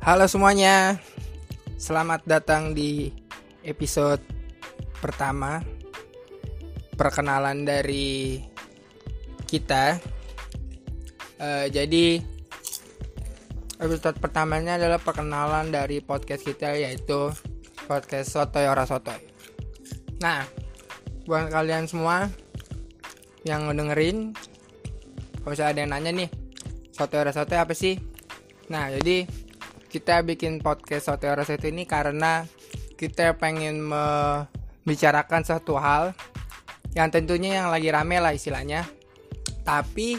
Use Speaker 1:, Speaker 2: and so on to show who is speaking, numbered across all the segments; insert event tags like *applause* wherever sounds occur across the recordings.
Speaker 1: Halo semuanya, selamat datang di episode pertama perkenalan dari kita. Eh, jadi episode pertamanya adalah perkenalan dari podcast kita yaitu podcast Sotoy Ora Sotoy. Nah, buat kalian semua yang ngedengerin, kalau misalnya ada yang nanya nih, Sotoy Ora Sotoy apa sih? Nah, jadi kita bikin podcast Ora Sotoy ini karena kita pengen membicarakan satu hal yang tentunya yang lagi rame lah istilahnya, tapi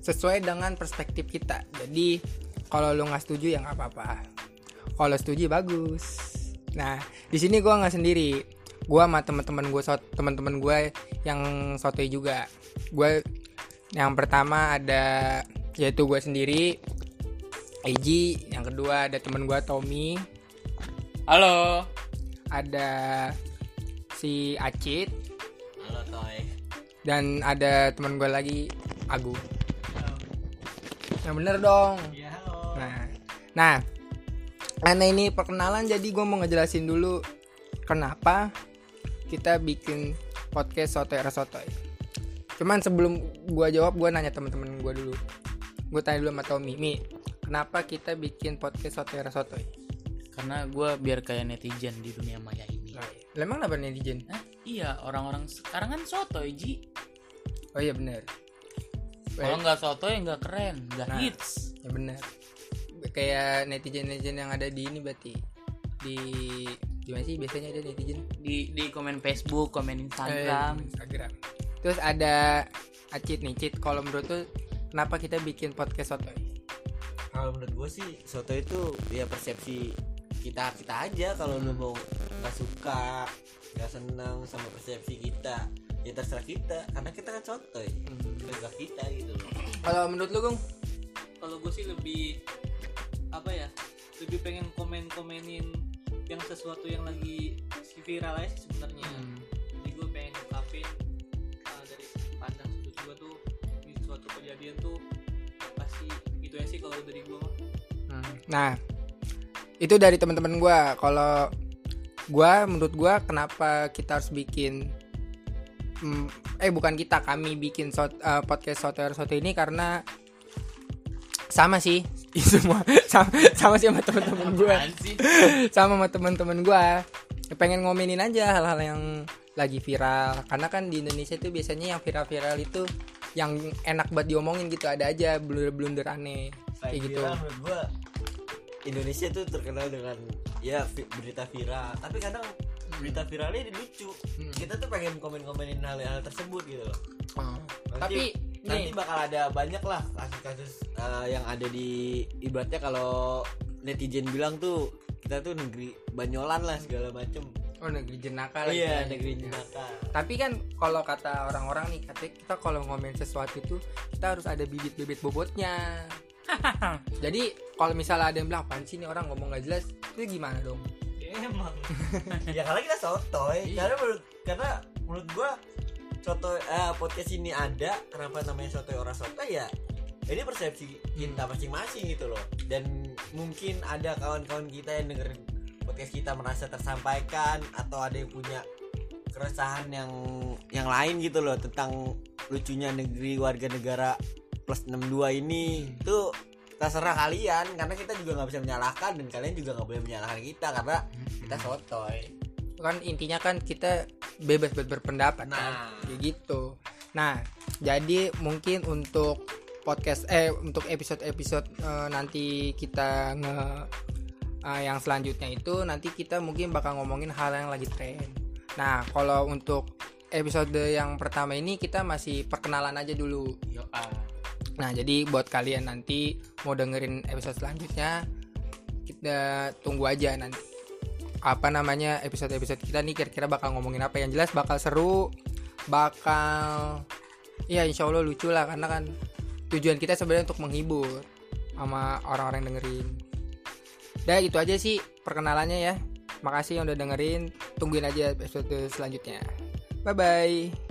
Speaker 1: sesuai dengan perspektif kita. Jadi kalau lu nggak setuju ya nggak apa-apa. Kalau setuju bagus. Nah di sini gua nggak sendiri. Gua sama teman-teman gue, teman-teman gue yang sotoy juga. Gue yang pertama ada yaitu gue sendiri, Eji. Yang kedua ada teman gue Tommy.
Speaker 2: Halo.
Speaker 1: Ada si Acit
Speaker 2: Halo Toy.
Speaker 1: dan ada teman gue lagi Agu. Yang bener dong.
Speaker 2: Ya halo.
Speaker 1: Nah, nah, karena ini perkenalan jadi gue mau ngejelasin dulu kenapa kita bikin podcast Sotoy Sotoy. Cuman sebelum gue jawab, gue nanya teman-teman gue dulu. Gue tanya dulu sama Tommy, Mi, kenapa kita bikin podcast Sotoy Sotoy?
Speaker 2: Karena gue biar kayak netizen di dunia maya ini.
Speaker 1: Lah, emang kenapa netizen?
Speaker 2: Hah? Iya, orang-orang sekarang kan soto Ji.
Speaker 1: Oh iya bener.
Speaker 2: Kalau nggak soto ya nggak keren, nggak
Speaker 1: Nah.
Speaker 2: hits.
Speaker 1: Ya bener. Kayak netizen-netizen yang ada di ini berarti di gimana sih biasanya ada netizen
Speaker 2: Di di komen Facebook, komen Instagram.
Speaker 1: Eh, Instagram. Terus ada Acit nih, Cit. Kalau menurut tuh kenapa kita bikin podcast sotoy?
Speaker 3: Kalau menurut gue sih soto itu ya persepsi kita kita aja. Kalau lu mau nggak suka nggak senang sama persepsi kita ya terserah kita. Karena kita kan soto ya. Terserah kita gitu loh.
Speaker 1: Kalau menurut lu, Gung?
Speaker 4: kalau gue sih lebih apa ya lebih pengen komen komenin yang sesuatu yang lagi si viral aja sih sebenarnya.
Speaker 1: Hmm.
Speaker 4: jadi gue pengen ungkapin uh, dari pandang sudut gue tuh di suatu kejadian tuh kalau dari gue mah.
Speaker 1: Hmm. Nah, itu dari teman-teman gua. Kalau gua menurut gua kenapa kita harus bikin hmm, eh bukan kita, kami bikin eh, podcast sotoy sotoy ini karena sama sih. *laughs* Semua sama, sama sih sama teman-teman
Speaker 2: sih? *laughs*
Speaker 1: sama sama teman-teman gua. Pengen ngomenin aja hal-hal yang lagi viral. Karena kan di Indonesia itu biasanya yang viral-viral itu yang enak buat diomongin gitu. Ada aja blunder-blunder aneh kayak gitu.
Speaker 3: viral menurut gue Indonesia tuh terkenal dengan ya vi- berita viral. Tapi kadang berita viralnya ini lucu
Speaker 1: Hmm.
Speaker 3: kita tuh pengen komen-komenin hal-hal tersebut gitu loh.
Speaker 1: Oh.
Speaker 3: Nanti-
Speaker 1: tapi
Speaker 3: nanti
Speaker 1: nih.
Speaker 3: bakal ada banyak lah kasus-kasus uh, yang ada di ibaratnya kalau netizen bilang tuh kita tuh negeri banyolan lah segala macem.
Speaker 1: Oh negeri jenaka lah
Speaker 3: iya negeri jenaka.
Speaker 1: Tapi kan kalau kata orang-orang nih katanya kita kalau ngomongin sesuatu itu kita harus ada bibit-bibit bobotnya *laughs* jadi kalau misalnya ada yang bilang apaan sih nih orang ngomong gak jelas? Itu gimana dong?
Speaker 4: Ya emang. *laughs*
Speaker 3: Ya karena kita sotoy.
Speaker 1: Iya.
Speaker 3: karena menurut karena menurut gua soto eh, podcast ini ada kenapa namanya sotoy orang sotoy? Ya ini persepsi kita masing-masing gitu loh. Dan mungkin ada kawan-kawan kita yang dengerin podcast kita merasa tersampaikan atau ada yang punya keresahan yang yang lain gitu loh tentang lucunya negeri warga negara plus 62 ini tuh terserah kalian karena kita juga nggak bisa menyalahkan dan kalian juga nggak boleh menyalahkan kita karena kita sotoy.
Speaker 1: Kan intinya kan kita bebas berpendapat kan?
Speaker 3: Nah.
Speaker 1: kayak gitu. Nah jadi mungkin untuk podcast eh untuk episode-episode eh, nanti kita nge eh, yang selanjutnya itu nanti kita mungkin bakal ngomongin hal yang lagi tren. Nah kalau untuk episode yang pertama ini kita masih perkenalan aja dulu.
Speaker 2: Yo, ah.
Speaker 1: Nah, jadi buat kalian nanti mau dengerin episode selanjutnya, kita tunggu aja nanti. Apa namanya episode-episode kita nih kira-kira bakal ngomongin apa yang jelas bakal seru, bakal ya insya Allah lucu lah karena kan tujuan kita sebenarnya untuk menghibur sama orang-orang yang dengerin. Udah gitu aja sih perkenalannya ya. Makasih yang udah dengerin. Tungguin aja episode selanjutnya. Bye bye.